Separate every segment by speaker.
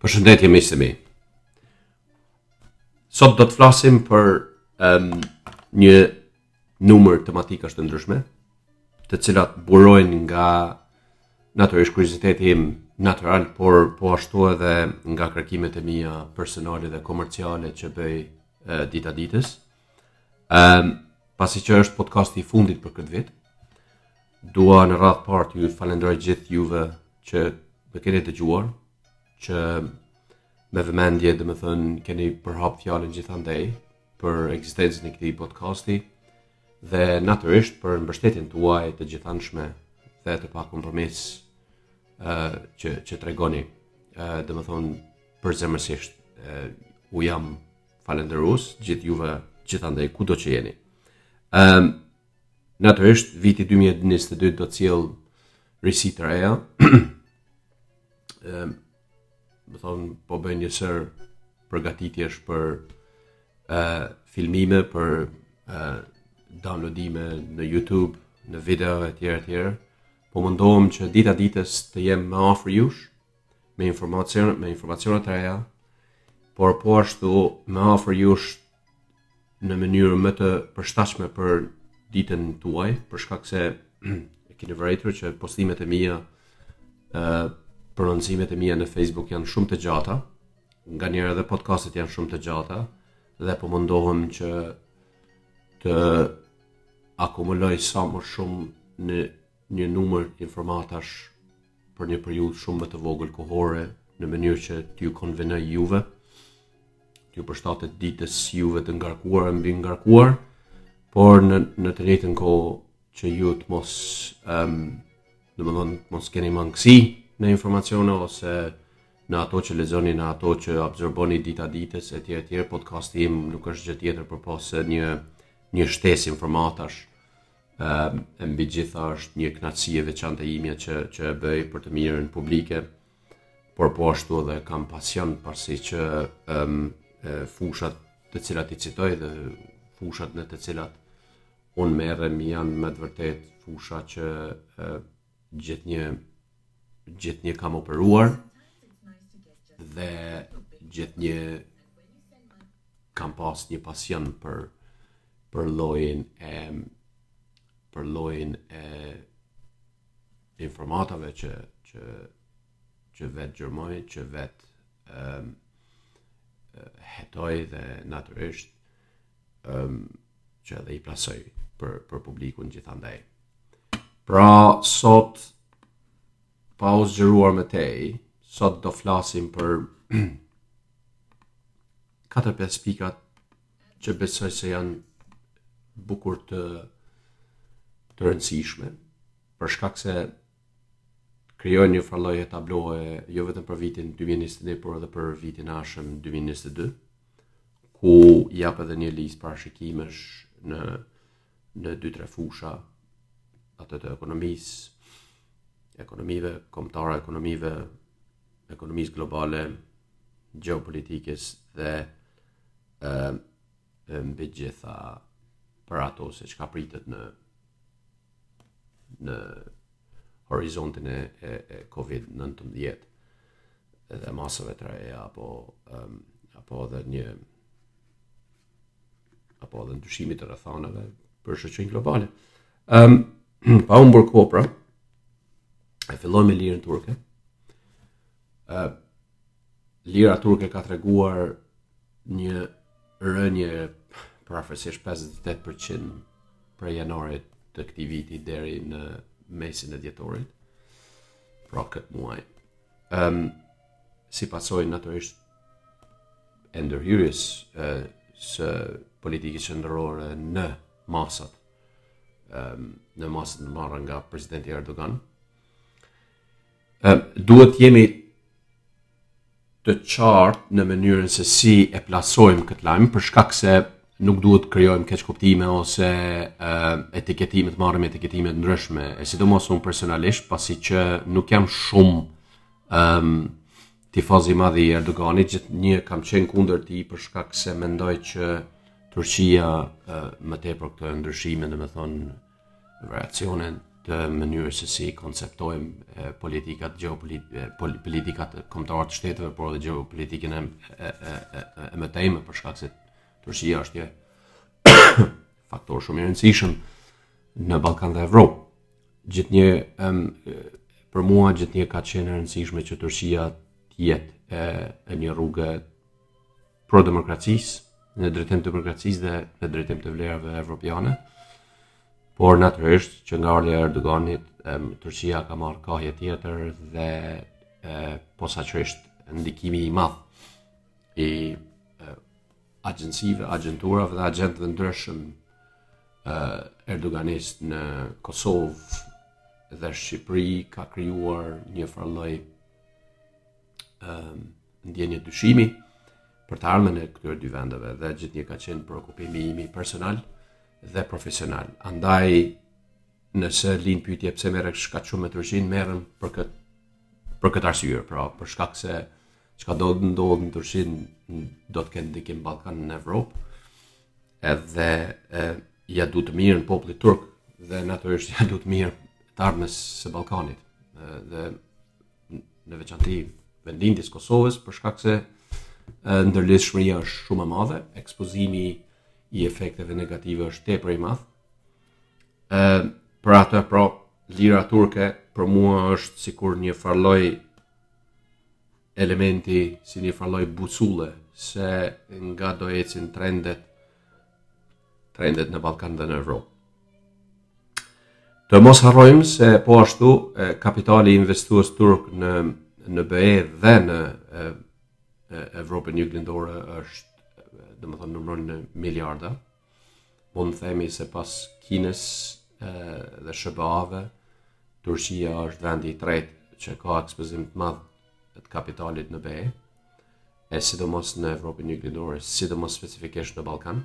Speaker 1: Përshëndetje miqtë mi. Sot do të flasim për um, një numër tematikash të ndryshme, të cilat burojnë nga natyrisht kurioziteti im natyral, por po ashtu edhe nga kërkimet e mia personale dhe komerciale që bëj uh, dita ditës. Ëm um, pasi që është podcasti i fundit për këtë vit, Dua në radhë të parë t'ju falenderoj gjithë juve që më keni dëgjuar, që me vëmendje domethënë keni përhap fjalën gjithandej për ekzistencën e këtij podcasti dhe natyrisht për mbështetjen tuaj të gjithanshme dhe të pakompromis uh, që, që tregoni uh, domethënë përzemërsisht uh, u jam falenderues gjithë juve gjithandej kudo që jeni um, Natyrisht, viti 2022 do të sjellë risi të reja. Domethënë, po bëj një sërë përgatitjesh për uh, filmime, për uh, downloadime në YouTube, në video e tjera e tjera. Po mundohem që dita ditës të jem më afër jush me informacion me informacione të reja, por po ashtu më afër jush në mënyrë më të përshtatshme për ditën tuaj, për shkak se e keni vërejtur që postimet e mia, ë prononcimet e mia në Facebook janë shumë të gjata, nganjëherë dhe podcastet janë shumë të gjata dhe po mundohem që të akumuloj sa më shumë në një numër informatash për një periudhë shumë më të vogël kohore në mënyrë që t'ju konvenoj juve, t'ju përshtatet ditës juve të ngarkuar e mbingarkuar, por në, në të njëjtën kohë që ju të mos, um, domethënë, t'mos keni mangësi në informacione ose në ato që lexoni, në ato që absorboni dita ditës, e tjera e tjera, podcasti im nuk është gjë tjetër përpos se një, një shtesë informatash e mbi të gjitha është një kënaqësi e veçantë e imja që që e bëj për të mirën publike, por po ashtu edhe kam pasion pasi që um, fushat të cilat i citoj dhe fushat në të cilat unë merrem janë me të vërtetë fusha që Gjithnjë gjithnjë kam operuar dhe gjithnjë kam pas një pasion për për llojin e për llojin e informatave që që që vetë gërmoj, që vetë ë hetoj dhe natyrisht um, që edhe i plasoj për, për publikun gjithandej. Pra, sot, pa u zgjeruar më tej, sot do flasim për 4-5 pikat që besoj se janë bukur të të rëndësishme, për shkak se krijojnë një farlloj tabloe jo vetëm për vitin 2021, por edhe për vitin e ardhshëm 2022, ku jap edhe një listë parashikimesh në në dy tre fusha ato të ekonomisë, ekonomive kombëtare, ekonomive ekonomisë globale, gjeopolitikës dhe ë e mbi të gjitha për ato se çka pritet në në horizontin e, e, e COVID-19 dhe masave të reja apo um, apo edhe një apo edhe ndryshimi të rrethanave për shoqërinë globale. Ëm um, pa humbur kohë pra. E fillojmë me lirën turke. Ë uh, Lira turke ka treguar një rënie përafërsisht 58% prej janarit të këtij viti deri në mesin e dhjetorit. Pra këtë muaj. Ëm um, si pasojë natyrisht e ndërhyrjes së politikës qendrore në masat në masat të marra nga presidenti Erdogan duhet jemi të qartë në mënyrën se si e plasojmë këtë lajm për shkak se nuk duhet të krijojmë keqkuptime ose uh, etiketime të marrim etiketime të ndryshme. E sidomos unë personalisht, pasi që nuk jam shumë um, tifoz i madh i Erdoganit, gjithnjë kam qenë kundër tij për shkak se mendoj që Turqia uh, më tepër këto ndryshime, domethënë variacione të mënyrës se si konceptojmë gjeopolitikat, politikat kombëtare të shteteve, por edhe gjeopolitikën e e e e, e më tejme për shkak se Turqia është një faktor shumë i rëndësishëm në Ballkan dhe Evropë. Gjithnjë um, për mua gjithnjë ka qenë e rëndësishme që Turqia të jetë e, e një rrugë pro demokracisë, në drejtim të demokracisë dhe në drejtim të vlerave evropiane. Por natyrisht që nga ardhja e Erdoganit, Turqia ka marrë kahje tjetër dhe e, posaçërisht ndikimi i madh i agjencive, agjenturave dhe agjentëve të ndryshëm erdoganistë në Kosovë dhe Shqipëri ka krijuar një farlloj um, ndjenja dyshimi për të ardhmen e këtyre dy vendeve dhe gjithnjë ka qenë preokupimi imi personal dhe profesional. Andaj, nëse lind pytje pse merrem kaq shumë me Turqinë, merrem për këtë për këtë arsye, pra për shkak se çka do të ndodhë në Turqinë do të ketë ndikim Ballkan në Evropë. Edhe e, ja du të mirën popullit turk dhe natyrisht ja du të mirën të ardhmes së Ballkanit. Dhe në veçanti vendlindjes Kosovës për shkak se ndërlidhshmëria është shumë e madhe, ekspozimi i efekteve negative është tepër i madh. Ë për atë pra lira turke për mua është sikur një farë lloj elementi si një farë lloj busulle se nga do ecin trendet trendet në Ballkan dhe në Evropë. Të mos harrojmë se po ashtu kapitali investues turk në në BE dhe në Evropën Juglindore është domethënë numëron në miliarda. Mund të themi se pas Kinës dhe SHBA-ve, Turqia është vendi i tretë që ka ekspozim të madh të kapitalit në BE, e sidomos në Evropën Juglindore, sidomos specifikisht në Ballkan.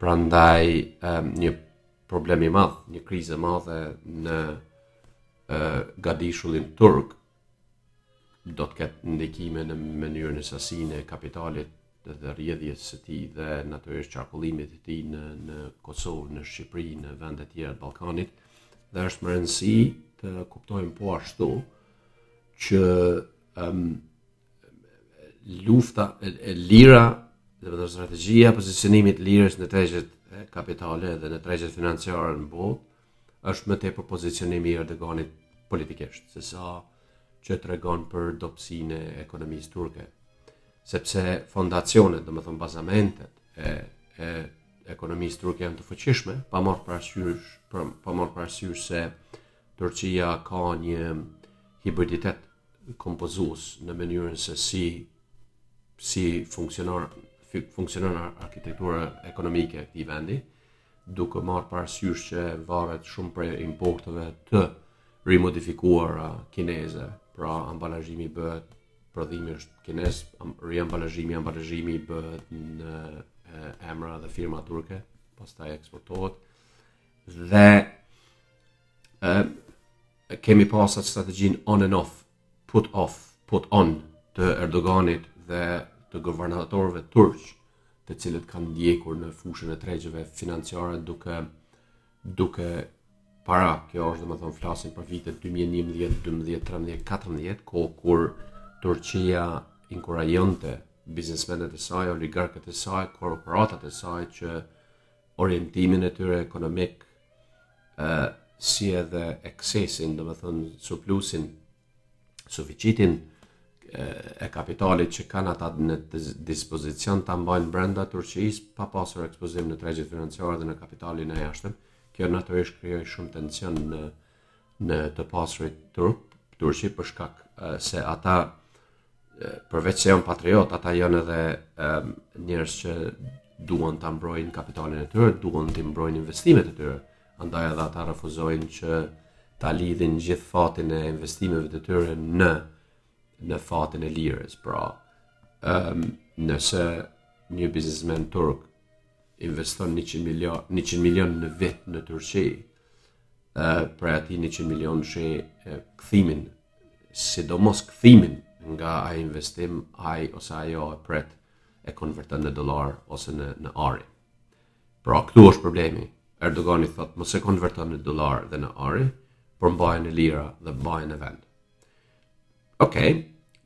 Speaker 1: Prandaj um, një problem i madh, një krizë e madhe në uh, gadishullin turk, do të ketë ndikime në mënyrën e sasinë e kapitalit dhe dhe rrjedhjes së tij dhe natyrisht qarkullimit të tij në në Kosovë, në Shqipëri, në vende të tjera të Ballkanit dhe është me rëndësi të kuptojmë po ashtu që um, lufta e, e lira dhe vetë strategjia e pozicionimit të lirës në tregjet kapitale dhe në tregjet financiare në botë është më tepër pozicionimi i Erdoganit politikisht, se sa që tregon për dobësinë e ekonomisë turke. Sepse fondacionet, domethënë bazamentet e, e ekonomisë turke janë të fuqishme, pa marrë parasysh, pa marrë parasysh se Turqia ka një hibriditet kompozus në mënyrën se si si funksionon funksionon arkitektura ekonomike e këtij vendi, duke marrë parasysh që varet shumë prej importeve të rimodifikuara kineze, pra ambalazhimi bëhet prodhimi është kinez, riambalazhimi, ambalazhimi bëhet në emra dhe firma turke, pastaj eksportohet. Dhe e, kemi pas atë strategjinë on and off, put off, put on të Erdoganit dhe të guvernatorëve turq, të cilët kanë ndjekur në fushën e tregjeve financiare duke duke para, kjo është domethënë flasim për vitet 2011, 12, 13, 14, ku kur Turqia inkurajonte biznesmenët e saj, oligarkët e saj, korporatat e saj që orientimin e tyre ekonomik ë si edhe eksesin, domethënë surplusin, suficitin e kapitalit që kanë ata në dispozicion ta mbajnë brenda Turqisë pa pasur ekspozim në tregjet financiare dhe në kapitalin e jashtëm. Kjo natyrisht krijoi shumë tension në në të pasurit turq, Turqi për shkak se ata përveç se janë patriot, ata janë edhe um, njerëz që duan ta mbrojnë kapitalin e tyre, duan t'i mbrojnë investimet e tyre. Andaj edhe ata refuzojnë që ta lidhin gjithë fatin e investimeve të tyre në në fatin e lirës. Pra, um, nëse një biznesmen turk investon 100 milion 100 milion në vit në Turqi, ë uh, prej atij 100 milion shi kthimin sidomos kthimin nga ai investim, ai ose ajo e pret e konverton në dollar ose në në ari. Pra këtu është problemi. Erdogani thot mos e konverto në dollar dhe në ari, por mbaje në lira dhe mbaje në vend. Okej, okay,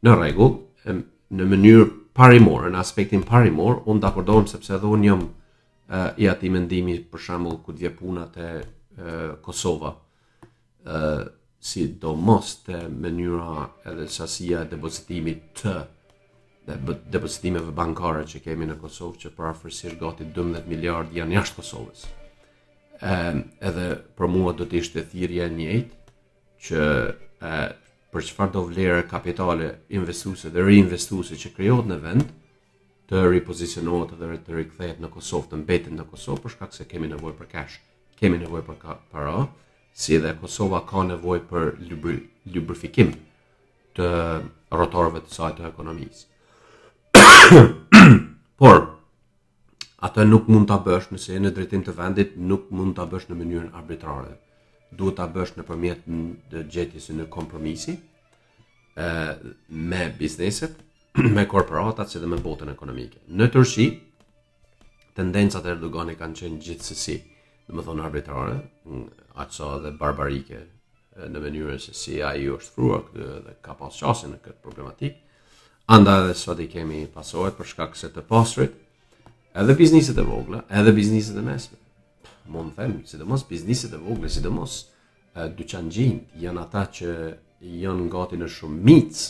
Speaker 1: në rregull, në mënyrë parimore, në aspektin parimor, unë dakordohem sepse edhe unë jam uh, i atij mendimi për shembull kur vjen puna te uh, Kosova. sidomos te mënyra edhe sasia e depozitimit të depozitimeve bankare që kemi në Kosovë që përafërsisht gati 12 miliard janë jashtë Kosovës. Ë edhe për mua do të ishte thirrje e njëjtë që ë për çfarëdo vlere kapitale investuese dhe riinvestuese që krijohet në vend të ripozicionohet dhe të rikthehet në Kosovë, të mbetet në Kosovë për shkak se kemi nevojë për cash. kemi nevojë për ka, para, si dhe Kosova ka nevojë për lubri, lubrifikim të rotorëve të saj të ekonomisë. Por, atë nuk mund ta bësh nëse je në drejtim të vendit, nuk mund ta bësh në mënyrën arbitrare. Duhet ta bësh nëpërmjet gjetjes së një kompromisi ë me bizneset, me korporatat si dhe me botën ekonomike. Në Turqi tendencat e Erdoganit kanë qenë gjithsesi, domethënë arbitrare, aq sa dhe barbarike në mënyrën se si ai ushtruar këtë dhe ka pas qasje në këtë problematikë. Andaj edhe sot i kemi pasojat për shkak se të pasurit, edhe bizneset e vogla, edhe bizneset e mesme. Mund të them, sidomos bizneset e vogla, sidomos dyqanxhinjt janë ata që janë gati në shumicë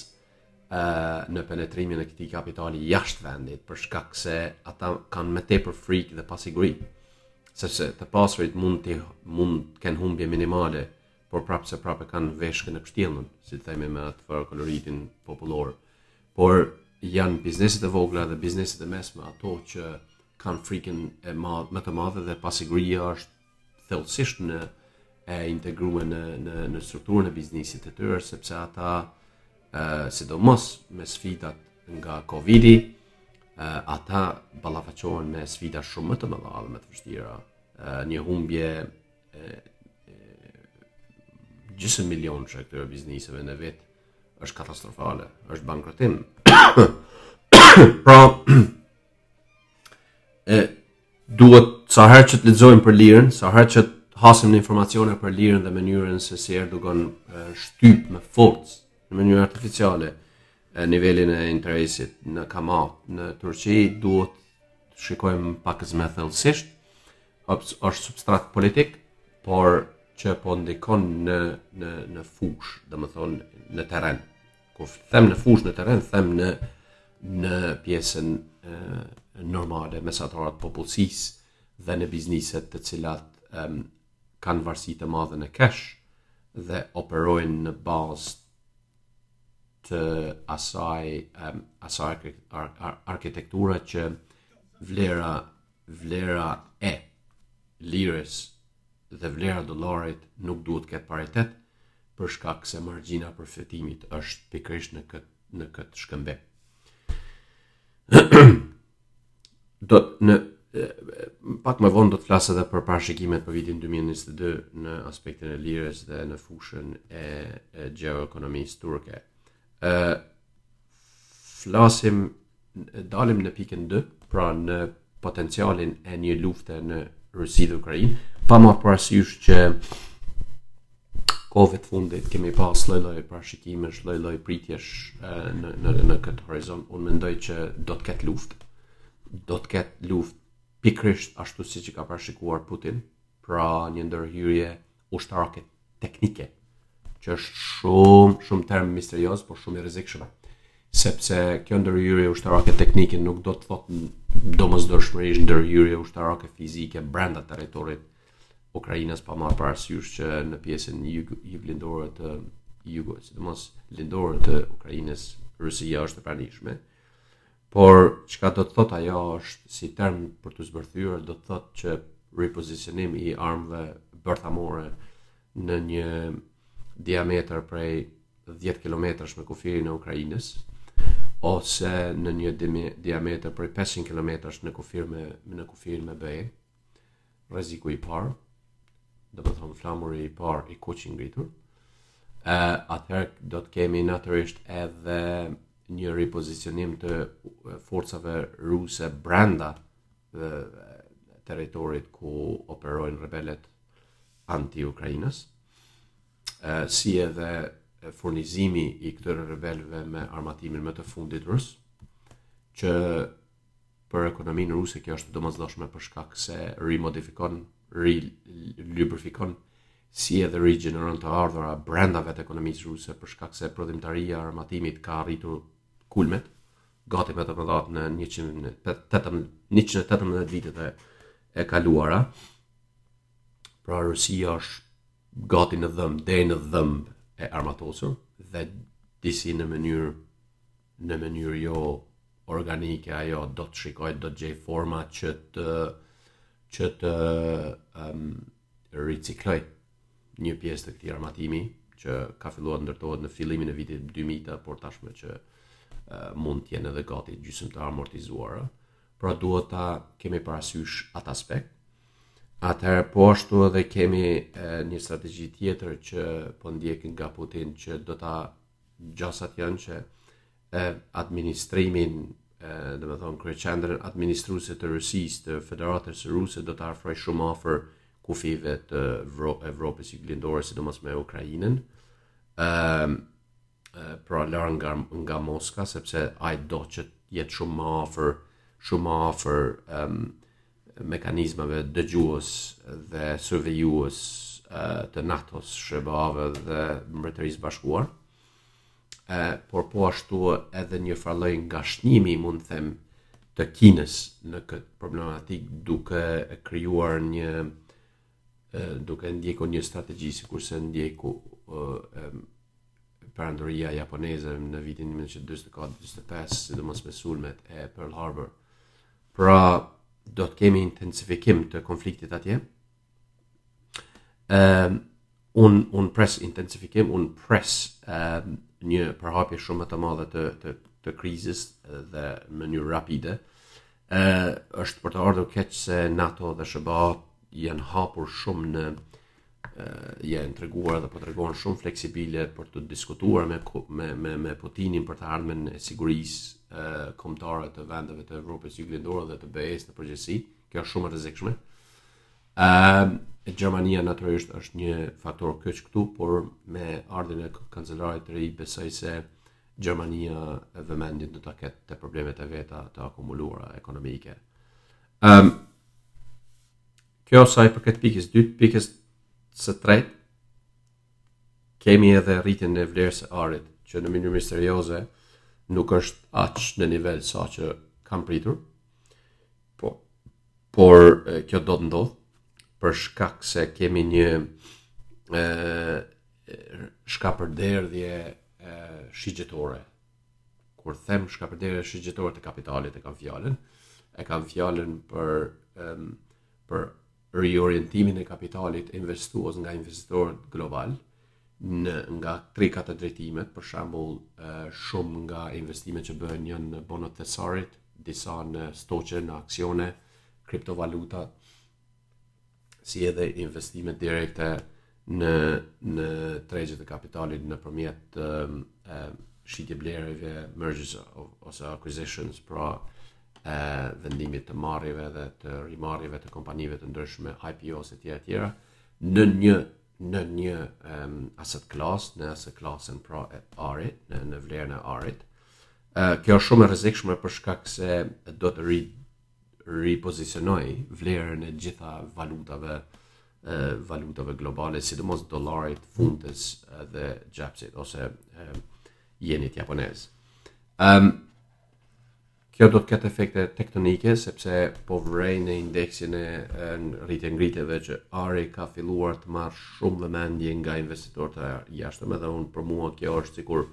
Speaker 1: në penetrimin e këtij kapitali jashtë vendit për shkak se ata kanë më tepër frikë dhe pasiguri sepse të pasurit mund të mund të kenë humbje minimale por prapë se prapë kanë veshkën e pështjellën si të themi me atë farë koloritin popullor por janë bizneset e vogla dhe bizneset e mesme ato që kanë frikën e madhe më të madhe dhe pasiguria është thellësisht në e integruar në në në strukturën e biznesit të tyre sepse ata ë sidomos me sfidat nga Covidi ë ata ballafaqohen me sfida shumë më të mëdha dhe më të vështira një humbje gjysmë milionëshe e këtyre bizneseve në vit është katastrofale, është bankrotim. pra, e, Duhet sa herë që të lexojmë për lirën, sa herë që të hasim në informacione për lirën dhe mënyrën se si Erdogan shtyp me forcë në mënyrë artificiale nivelin e interesit në kamatë në Turqi, duhet të shikojmë pakëz më thellësisht, është substrat politik, por që po ndikon në, në, në fushë, domethënë në terren, Kur them në fushë në terren, them në në pjesën e, normale mesatare të popullsisë dhe në bizneset të cilat e, kanë varësi të madhe në cash dhe operojnë në bazë të asaj e, asaj arkitekture që vlera vlera e lirës dhe vlera e dollarit nuk duhet të ketë paritet për shkak se margjina e përfitimit është pikërisht në këtë në këtë shkëmbim. do të në pak më vonë do të flas edhe për parashikimet për vitin 2022 në aspektin e lirës dhe në fushën e, e gjeoekonomisë turke. ë flasim dalim në pikën 2, pra në potencialin e një lufte në Rusi dhe Ukrainë, pa marrë parasysh që kohëve të fundit kemi pas lloj lloj parashikimesh, lloj lloj pritjesh në në në këtë horizont. Unë mendoj që do të ketë luftë. Do të ketë luftë pikërisht ashtu siç e ka parashikuar Putin, pra një ndërhyrje ushtarake teknike, që është shumë shumë term misterioz, por shumë i rrezikshëm. Sepse kjo ndërhyrje ushtarake teknike nuk do të thotë domosdoshmërisht ndërhyrje ushtarake fizike brenda territorit të Ukrainës pa marrë parasysh që në pjesën jug, jug lindore të jugut, sidomos lindore të Ukrainës, Rusia është e pranishme. Por, çka do të thotë ajo është si term për t'u zbërthyer, do të thotë që ripozicionimi i armëve bërthamore në një diametër prej 10 kilometrash me kufirin e Ukrainës, ose në një diametër prej 500 kilometrash në kufir me në kufirin me BE. rreziku i parë, domethënë flamuri i parë i kuq i ngritur, e, atëherë do të kemi natyrisht edhe një ripozicionim të forcave ruse brenda territorit ku operojnë rebelët anti-Ukrainës, si edhe furnizimi i këtyre rebelëve me armatimin më të fundit rus, që për ekonominë ruse kjo është e domosdoshme për shkak se rimodifikon, rilubrifikon si edhe rigjeneron të ardhura brenda vetë ekonomisë ruse për shkak se prodhimtaria e armatimit ka arritur kulmet, gati më të mëdhat në 180 vitet e, e kaluara. Pra Rusia është gati në dhëmbë, deri në dhëmbë e armatosur dhe disi në mënyrë në mënyrë jo organike ajo do të shikojë do të gjejë forma që të që të um, riciklojë një pjesë të këtij armatimi që ka filluar të ndërtohet në fillimin e vitit 2000 por tashmë që uh, mund të jenë edhe gati gjysmë të amortizuara pra duhet ta kemi parasysh atë aspekt Atëherë po ashtu edhe kemi e, një strategji tjetër që po ndjeket nga Putin që do ta gjasat janë që e, administrimin domethënë kryeqendrën administruse të Rusisë të Federatës Ruse do ta afrojë shumë afër kufijve të Evropës Juglindore sidomos me Ukrainën ehm, pra larg nga, nga Moska sepse ai do që të jetë shumë ma afër shumë ma afër ehm, mekanizmave dëgjues dhe survejues të NATO-s, SHBA-ve dhe Mbretërisë së Bashkuar, e, por po ashtu edhe një farë lloj ngashënjimi, mund të them, të Kinës në këtë problematikë duke krijuar një duke ndjekur një strategji sikurse ndjeku perandoria japoneze në vitin 1944-45, sidomos me sulmet e Pearl Harbor, Pra, do të kemi intensifikim të konfliktit atje. Ehm, un un pres intensifikim, un pres ehm, një përhapje shumë më të madhe të të të krizës dhe në mënyrë rapide. Ë ehm, është për të ardhur keq se NATO dhe SHBA-të janë hapur shumë në janë treguar dhe po tregohen shumë fleksibile për të diskutuar me me me, me Putinin për të ardhmen e sigurisë kombëtare të vendeve të Evropës Juglindore dhe të BE-së në përgjithësi. Kjo është shumë e rrezikshme. Ëm e Gjermania natyrisht është një faktor kyç këtu, por me ardhjen e kancelarit të ri besoj se Gjermania vëmendjen do ta ketë te problemet e veta të akumuluara ekonomike. Ëm Kjo sa i përket pikës së dytë, pikës së tretë, kemi edhe rritjen e vlerës së arit, që në mënyrë misterioze nuk është aq në nivel sa që kam pritur. Po, por kjo do të ndodh për shkak se kemi një ë shkapërderdhje shigjetore kur them shkapërderdhje shigjetore të kapitalit e kam fjalën, e kam fjallën për, um, për riorientimin e kapitalit investues nga investorët global, në nga tri katër drejtimet, për shembull, shumë nga investimet që bëhen janë në bonot e thesarit, disa në stoqe, në aksione, kriptovaluta, si edhe investime direkte në në tregjet e kapitalit nëpërmjet shitblerjeve, mergers ose acquisitions, pra e, vendimit të marrjeve dhe të rimarrjeve të kompanive të ndryshme, IPO-s e tjera e tjera, në një në një um, asset class, në asset class-in pra e arit, në, në vlerën e arit. Uh, kjo është shumë e rrezikshme për shkak se do të rrit ripozicionojë vlerën e të gjitha valutave valutave globale, sidomos dollarit, funtës dhe GBP-së ose jenit japonez. Ehm um, kjo do të ketë efekte tektonike sepse po vrej në indeksin e rritje ngritjeve që ari ka filluar të marrë shumë vëmendje nga investitorët e jashtëm edhe unë për mua kjo është sikur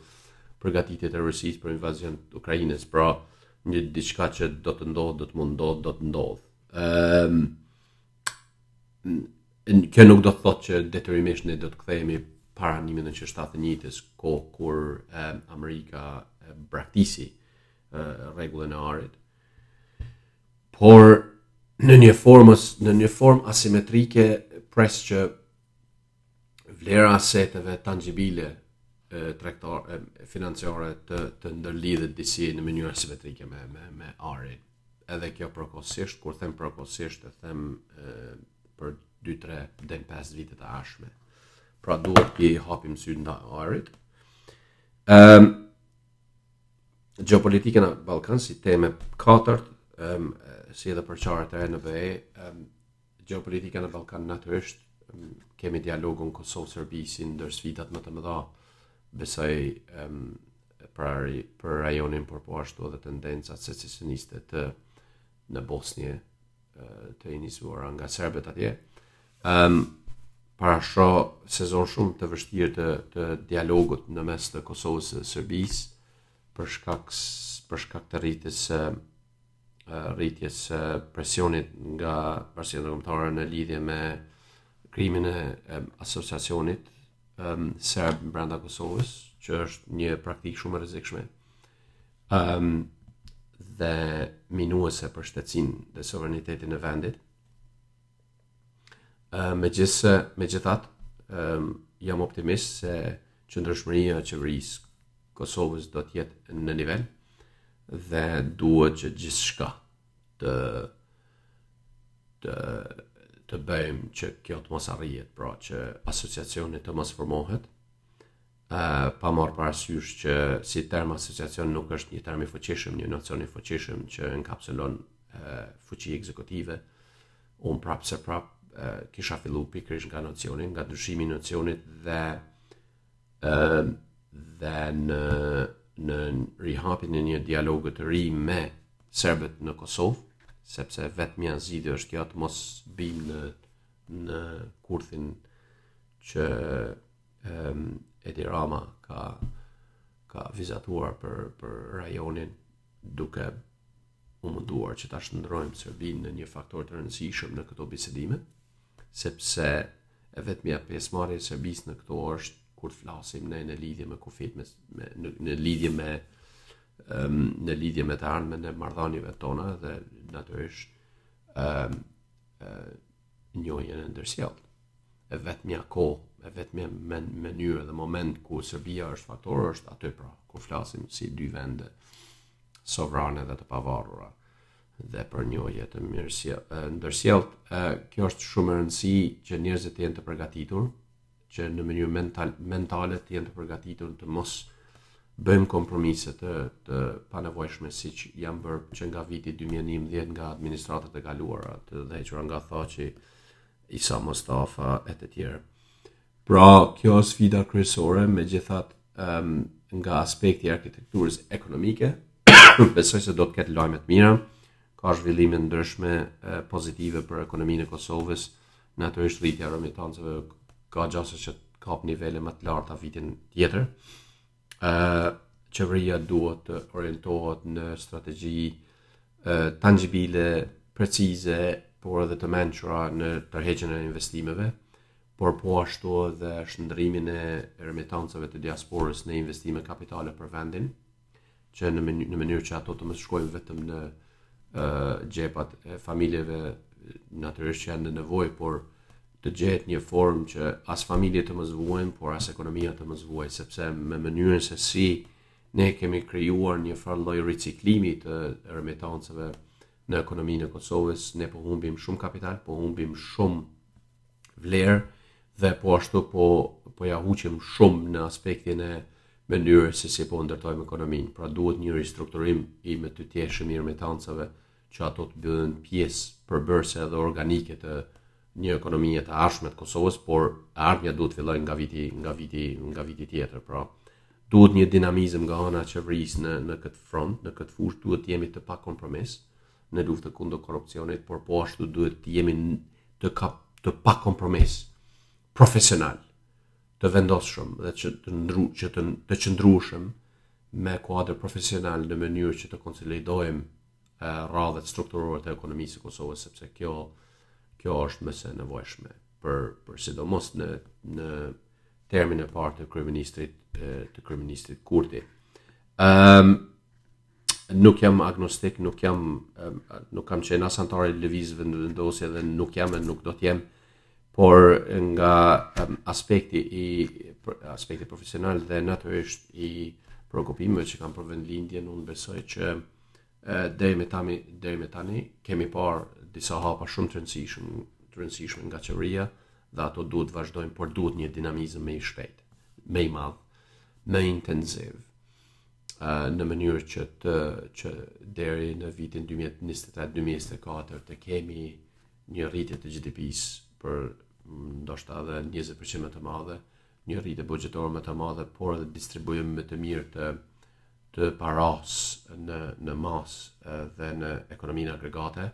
Speaker 1: përgatitjet e Rusisë për invazion të Ukrainës. Pra, Një diçka që do të ndodhë, do të mund ndodhë, do të ndodhë. Ehm, kjo nuk do të thotë që detyrimisht ne do të kthehemi para 1971-s, kohë kur eh, Amerika eh, braktisi eh, rregullin e arit. Por në një formë, në një formë asimetrike pres që vlera e aseteve tangjibile tregtare financiare të të ndërlidhet disi në mënyrë simetrike me me me arin. Edhe kjo përkohësisht, kur them përkohësisht e them e, për 2-3 deri 5 vite të ardhshme. Pra duhet të hapim sytë ndaj arit. Ëm um, Gjeopolitika në Ballkan si temë e katërt, ëm um, si edhe përçarjet e në BE, ëm um, Gjeopolitika në Ballkan natyrisht kemi dialogun Kosovë Serbi si ndër sfidat më të mëdha besoj për për rajonin por po ashtu edhe tendencat secesioniste të në Bosnje të iniciuara nga serbët atje. Ëm um, parashoh sezon shumë të vështirë të, të dialogut në mes të Kosovës dhe Serbisë për shkak për shkak të rritjes së rritjes së presionit nga bashkësia ndërkombëtare në lidhje me krijimin e asociacionit um, serb brenda Kosovës, që është një praktikë shumë e rrezikshme. Um, dhe minuese për shtetësinë dhe sovranitetin e vendit. Megjithëse, megjithatë, jam optimist se qëndrueshmëria e qeverisë së Kosovës do të jetë në nivel dhe duhet që gjithçka të të të bëjmë që kjo të mos arrihet, pra që asociacioni të mos formohet, pa marrë parasysh që si term asociacion nuk është një term i fuqishëm, një nocion i fuqishëm që enkapsulon fuqi ekzekutive. Unë prapëseprapë kisha fillu pikërisht nga nocioni, nga ndryshimi i nocionit dhe ë dhe në në rihapjen e një dialogu të ri me serbët në Kosovë, sepse e vetmja zgjidhje është kjo të mos bim në në kurthin që Edi Rama ka ka vizatuar për për rajonin duke u munduar që ta shndërrojmë Serbinë në një faktor të rëndësishëm në këto bisedime, sepse e vetmja pjesëmarrje e Serbisë në këto është kur të flasim ne në lidhje me kufijtë me, me në, në lidhje me um, në lidhje me të ardhmen e marrëdhënieve tona dhe natyrisht um, uh, njohjen e ndërsjellët. E vetmja kohë, e vetmja men mënyrë dhe moment ku Serbia është faktor është aty pra, kur flasim si dy vende sovrane dhe të pavarura dhe për njohje të mirës ndërsjellët, kjo është shumë e rëndësishme që njerëzit të jenë të përgatitur, që në mënyrë mental, mentale të jenë të përgatitur të mos bëjmë kompromise të, të panevojshme siç janë bërë që nga viti 2011 nga administratat e kaluara të udhëhequra nga Thaçi, Isa Mustafa e të tjerë. Pra, kjo është sfida kryesore, megjithatë um, nga aspekti i arkitekturës ekonomike, besoj se do të ketë lajme të mira, ka zhvillime të ndryshme pozitive për ekonominë e Kosovës, Natyrisht rritja e remitancave ka gjasa që të kapë nivele më të larta vitin tjetër. Ë qeveria duhet të orientohet në strategji tanxhibile, precize, por edhe të mençura në tërheqjen e investimeve, por po ashtu edhe shndërrimin e remitancave të diasporës në investime kapitale për vendin. që në mënyrë, në mënyrë që ato të mos shkojnë vetëm në ë uh, xhepat e familjeve natyrisht që janë në nevojë, por të gjehet një formë që as familjet të mos vuajnë, por as ekonomia të mos vuajë, sepse me mënyrën se si ne kemi krijuar një farë lloj riciklimi të remitancave në ekonominë e Kosovës, ne po humbim shumë kapital, po humbim shumë vlerë dhe po ashtu po po ia huqim shumë në aspektin e mënyrës se si po ndërtojmë ekonominë. Pra duhet një ristrukturim i mëtutjeshëm i remitancave që ato të bëhen pjesë përbërëse dhe organike të një ekonomie të ardhme të Kosovës, por e ardhmja duhet të fillojë nga viti nga viti nga viti tjetër, pra duhet një dinamizëm nga ana e qeverisë në në këtë front, në këtë fushë duhet të jemi të pakompromis në luftën kundër korrupsionit, por po ashtu duhet të jemi të ka të pakompromis, profesionalë të vendosshëm dhe që të ndru që të të qëndrueshëm me kuadër profesional në mënyrë që të konsolidojmë radhët strukturore të ekonomisë së Kosovës sepse kjo kjo është më se e nevojshme për për sidomos në në termin e parë të kryeministrit të kryeministrit Kurti. Ëm ehm, um, nuk jam agnostik, nuk jam nuk kam qenë as anëtar i Lëvizjes Vetëvendosje dhe nuk jam e nuk do të jem, por nga aspekti i aspekti profesional dhe natyrisht i preokupimeve që kam për vendlindjen, unë besoj që deri më tani deri më tani kemi parë disa hapa shumë të rëndësishëm, të rëndësishëm nga qeveria dhe ato duhet të vazhdojnë, por duhet një dinamizëm më i shpejtë, më i madh, më intensiv. në mënyrë që të që deri në vitin 2023-2024 të kemi një rritje të GDP-së për ndoshta edhe 20% më të madhe, një rritje buxhetore më të madhe, por edhe distribuim më të mirë të të parasë në në masë dhe në ekonominë agregate.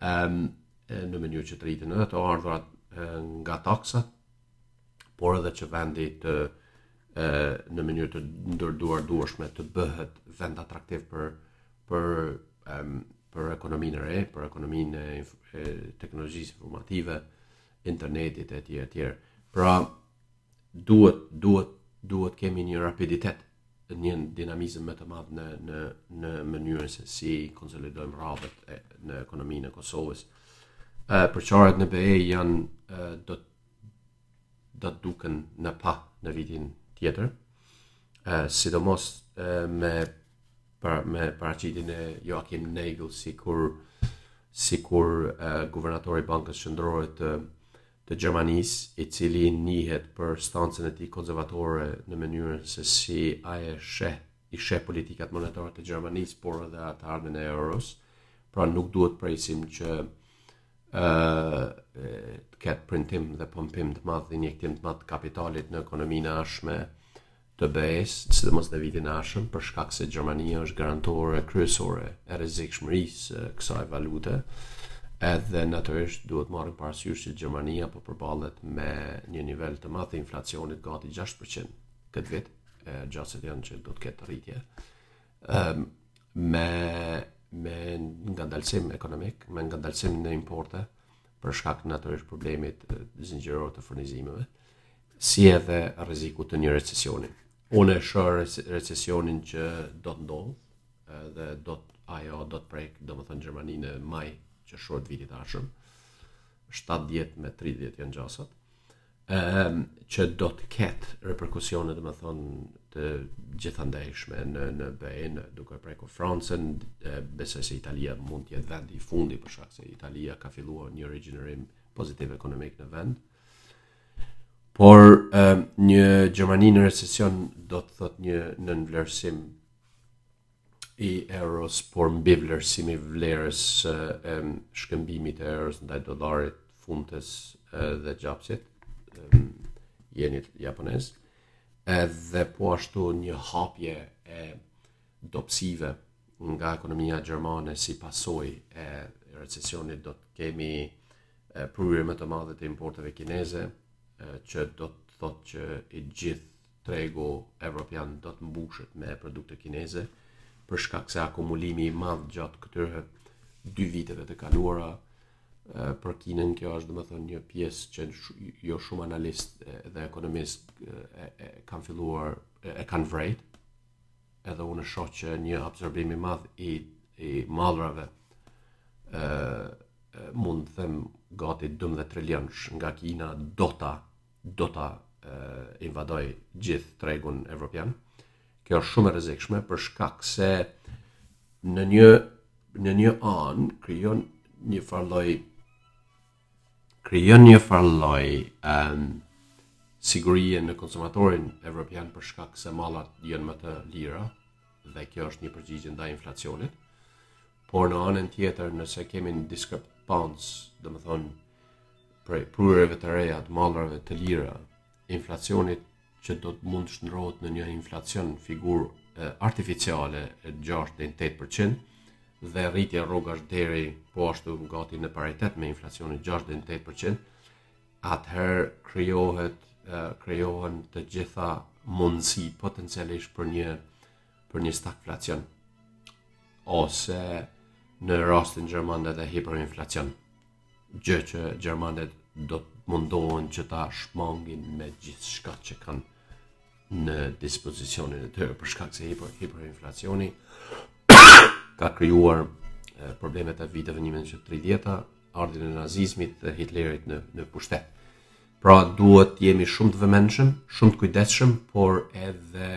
Speaker 1: um, në mënyrë që të rritin edhe të ardhurat nga taksat, por edhe që vendi të në mënyrë të ndërduar duarshme të bëhet vend atraktiv për për um, për ekonominë e re, për ekonominë e, e teknologjisë informative, internetit etj etj. Pra, duhet duhet duhet kemi një rapiditet një dinamizëm më të madh në në në mënyrën se si konsolidojmë rradhët e, në ekonominë e Kosovës. Ë uh, përçarjet në BE janë uh, do do të duken në pah në vitin tjetër. Ë uh, sidomos uh, me për me paraqitjen e Joachim Nagel sikur sikur uh, guvernatori i Bankës Qendrore të të Gjermanisë, i cili njihet për stancën e tij konzervatore në mënyrën se si ai e sheh i sheh politikat monetare të Gjermanisë, por edhe të ardhmen e euros, pra nuk duhet presim që të ketë printim dhe pompim të madh, injektim të madh të kapitalit në ekonominë e ardhshme, të BE-së, sidomos në vitin e ardhshëm, për shkak se Gjermania është garantore kryesore e rrezikshmërisë së kësaj valute, edhe natyrisht duhet marrim parasysh se Gjermania po përballet me një nivel të madh të inflacionit gati 6% këtë vit, gjasat janë që do të ketë rritje. Ëm me me ngadalësim ekonomik, me ngadalësim në importe, për shkak natyrisht problemit zinxhiror të furnizimeve, si edhe rrezikut të një recesioni. Unë e shoh recesionin që do të ndodhë, dhe do të ajo do të prek, domethënë Gjermaninë në maj qershor të vitit të ardhshëm. 70 me 30 janë gjasat. ëh që do të ketë reperkusione domethënë të gjithandajshme në, në BE, duke prekur Francën, besoj se Italia mund të jetë vendi i fundi për shkak se Italia ka filluar një regjenerim pozitiv ekonomik në vend, por um, një Gjermani në recesion do të thotë një nënvlerësim i euros, por mbivlerësim i vlerës së shkëmbimit të euros ndaj dollarit, funtës dhe gjapsit, jenit japonez, edhe po ashtu një hapje e dobësive nga ekonomia gjermane si pasojë e recesionit do të kemi prurje më të madhe të importeve kineze, që do të thotë që i gjithë tregu evropian do të mbushet me produkte kineze për shkak se akumulimi i madh gjatë këtyre dy viteve të kaluara për Kinën kjo është domethënë një pjesë që jo shumë analistë dhe ekonomistë e, e, kanë filluar e, e kanë vrejt edhe unë shoh që një absorbim i madh i, i mallrave e, e, mund të them gati 12 trilionësh nga Kina do ta do ta invadojë gjithë tregun evropian. Kjo është shumë e rrezikshme për shkak se në një në një anë krijon një farë lloj krijon një farë lloj um, sigurie në konsumatorin evropian për shkak se mallrat janë më të lira dhe kjo është një përgjigje ndaj inflacionit. Por në anën tjetër, nëse kemi një diskrepancë, domethënë prej prurjeve të reja të mallrave të lira, inflacionit që do të mund të shndërrohet në një inflacion figurë artificiale e 6 deri në 8% dhe rritje rrogash deri po ashtu gati në paritet me inflacionin 6 deri në 8%, atëherë krijohet krijohen të gjitha mundësi potencialisht për një për një stagflacion ose në rastin gjerman dhe hiperinflacion. gjë që gjermanët do të mundohen që ta shmangin me gjithçka që kanë në dispozicionin e tyre, për shkak se hiper, hiperinflacioni ka krijuar problemet e viteve 1930-ta, ardhjen e nazizmit dhe Hitlerit në, në pushtet. Pra duhet të jemi shumë të vëmendshëm, shumë të kujdesshëm, por edhe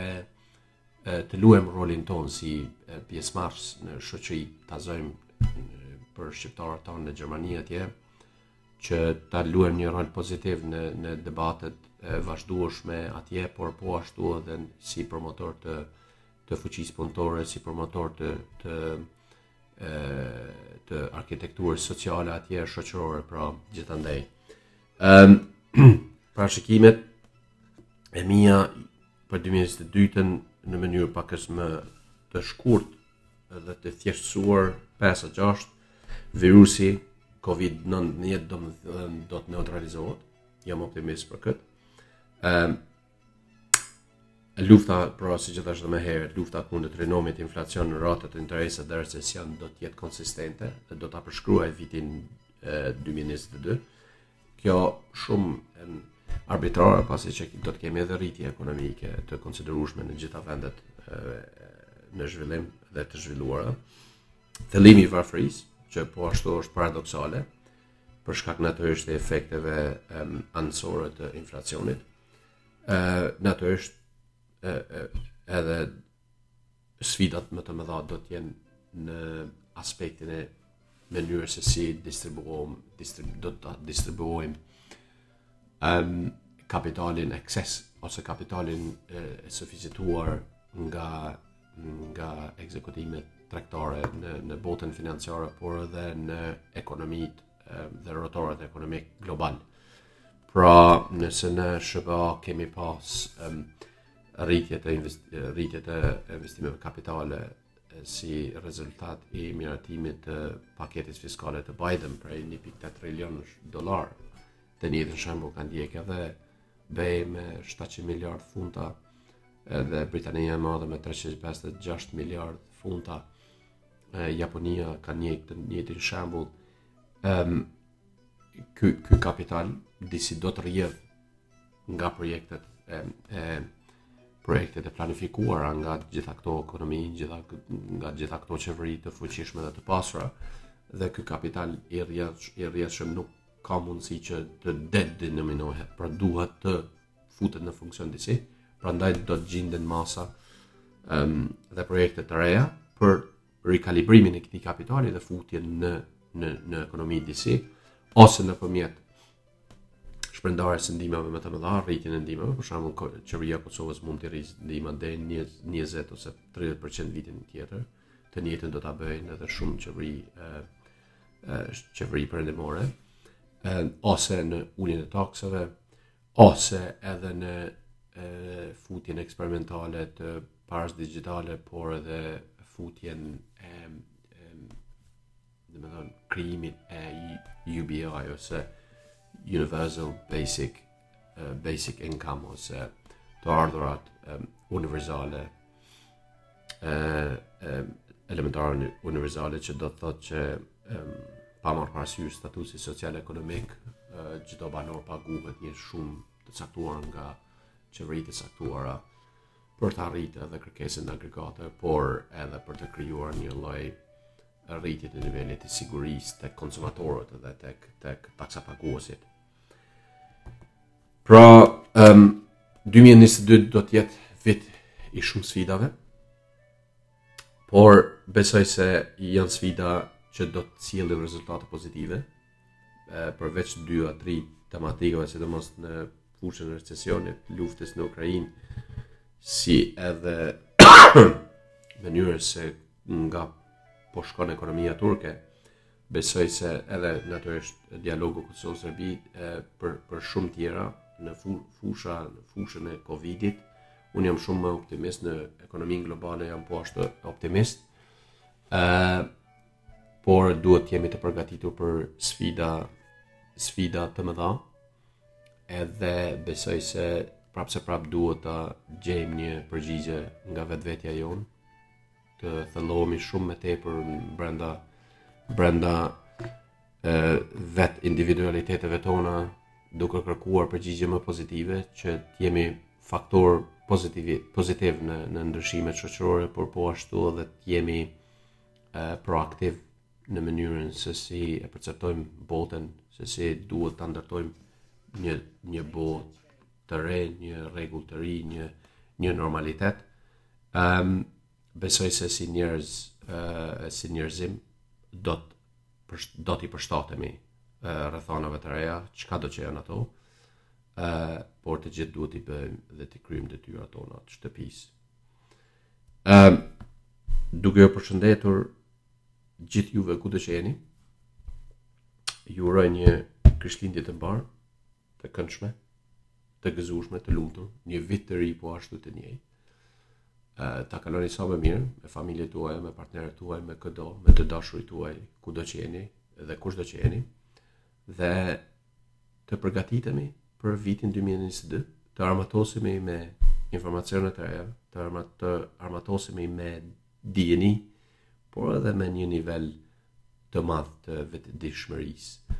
Speaker 1: të luajmë rolin tonë si pjesëmarrës në shoqëri, ta zëmë për shqiptarët tanë në Gjermani atje, që ta luajmë një rol pozitiv në në debatet e vazhdueshme atje, por po ashtu edhe si promotor të të fuqisë punëtore, si promotor të të e, të arkitekturës sociale atje shoqërore, pra gjithandej. Ëm parashikimet e mia për 2022-ën në mënyrë pakëz më të shkurt dhe të thjeshtësuar 5 a 6 virusi COVID-19 do, do të neutralizohet, jam optimist për këtë. Um, lufta, pra siç thashë edhe më herët, lufta kundër trinomit, inflacion, ratat e interesit dhe recesion do të jetë konsistente dhe do ta përshkruajë vitin uh, 2022. Kjo shumë arbitrare pasi që do të kemi edhe rritje ekonomike të konsiderueshme në gjitha vendet e, në zhvillim dhe të zhvilluara. Thellimi i varfërisë, që po ashtu është paradoksale, për shkak natyrisht të efekteve um, anësore të inflacionit. Ë uh, natyrisht uh, uh, edhe sfidat më të mëdha do të jenë në aspektin e mënyrës se si distribuojmë distrib, do të distribuojmë um, kapitalin excess ose kapitalin e, e suficituar nga nga ekzekutimet tregtare në në botën financiare por edhe në ekonomitë dhe rrotorët ekonomik global. Pra, nëse në SHBA kemi pas um, rritjet e rritjet e investimeve kapitale si rezultat i miratimit të paketës fiskale të Biden prej 1.8 trilion dollar. Të njëjtin shembull kanë ndjek edhe BE me 700 miliard funta dhe Britania e Madhe me 356 miliard funta. E, Japonia ka një të njëjtin shembull. Ëm ky ky kapital disi do të rrjedh nga projektet e, e projektet e planifikuara nga të gjitha këto ekonomi, gjitha nga të gjitha këto qeveri të fuqishme dhe të pasura dhe ky kapital i rrjedh i rrjedhshëm nuk ka mundësi që të dedenominohet, por duhet të futet në funksion disi, prandaj do të gjinden masa um, dhe projekte të reja për rikalibrimin e këtij kapitali dhe futjen në në në ekonomi disi ose nëpërmjet shpërndarjes së ndihmave më të mëdha, rritjen e ndihmave, për shembull qeveria e Kosovës mund t'i rrisë ndihmat deri në 20 ose 30% vitin tjetër, të njëjtën do ta bëjnë edhe shumë qeveri ë ë qeveri perëndimore ë ose në uljen e taksave ose edhe në e, futjen eksperimentale të parasë digjitale, por edhe futjen e, e domethënë krijimin e UBI ose Universal Basic e, Basic Income ose të ardhurat e, universale elementare universale që do të thotë që pa marrë parasysh statusin social ekonomik çdo banor paguhet një shumë të caktuar nga qeveritë e caktuara për ta rritur edhe kërkesën agregate, por edhe për të krijuar një lloj rritje të nivelit të sigurisë tek konsumatorët dhe tek tek taksapaguesit. Pra, um, 2022 do të jetë vit i shumë sfidave, por besoj se janë sfida që do të sjellin rezultate pozitive, e, përveç 2 a 3 tematikave, sidomos në fushën e recesionit, luftës në Ukrainë, si edhe mënyrës se nga po shkon ekonomia turke, Besoj se edhe natyrisht dialogu Kosovë Serbi e për për shumë tjera në fusha në fushën e Covidit, unë jam shumë më optimist në ekonominë globale jam po ashtu optimist. ë uh, por duhet të jemi të përgatitur për sfida sfida të mëdha. Edhe besoj se prapëseprapë duhet ta gjejmë një përgjigje nga vetvetja jonë të thellohemi shumë më tepër brenda brenda e vetë individualiteteve tona duke kërkuar përgjigje më pozitive që të jemi faktorë pozitivë pozitivë në në ndryshimet shoqërore, por po ashtu edhe të jemi e, proaktivë në mënyrën se si e perceptojmë botën, se si duhet ta ndërtojmë një një botë të re, një rregull të ri, një një normalitet. Ëm um, besoj se si njerëz, uh, si njerëzim do të për, do t'i përshtatemi uh, rrethanave të reja, çkado që janë ato. Ë, uh, por të gjithë duhet t'i bëjmë dhe t'i kryejmë detyrat tona të shtëpisë. Ë, um, duke ju përshëndetur gjithë juve kudo që jeni, ju uroj një krishtlindje të mbarë, Të këndshme, të gëzueshme, të lumtur, një vit të ri po ashtu të njëjtë. Ë ta kaloni sa më mirë me familjet tuaja, me partnerët tuaj, me këdo, me të dashurit tuaj, kudo që jeni dhe kushdo që jeni. Dhe të përgatitemi për vitin 2022, të armatosemi me informacione të reja, të, armat, të armatosemi me dijeni, por edhe me një nivel të madh të vetëdijshmërisë.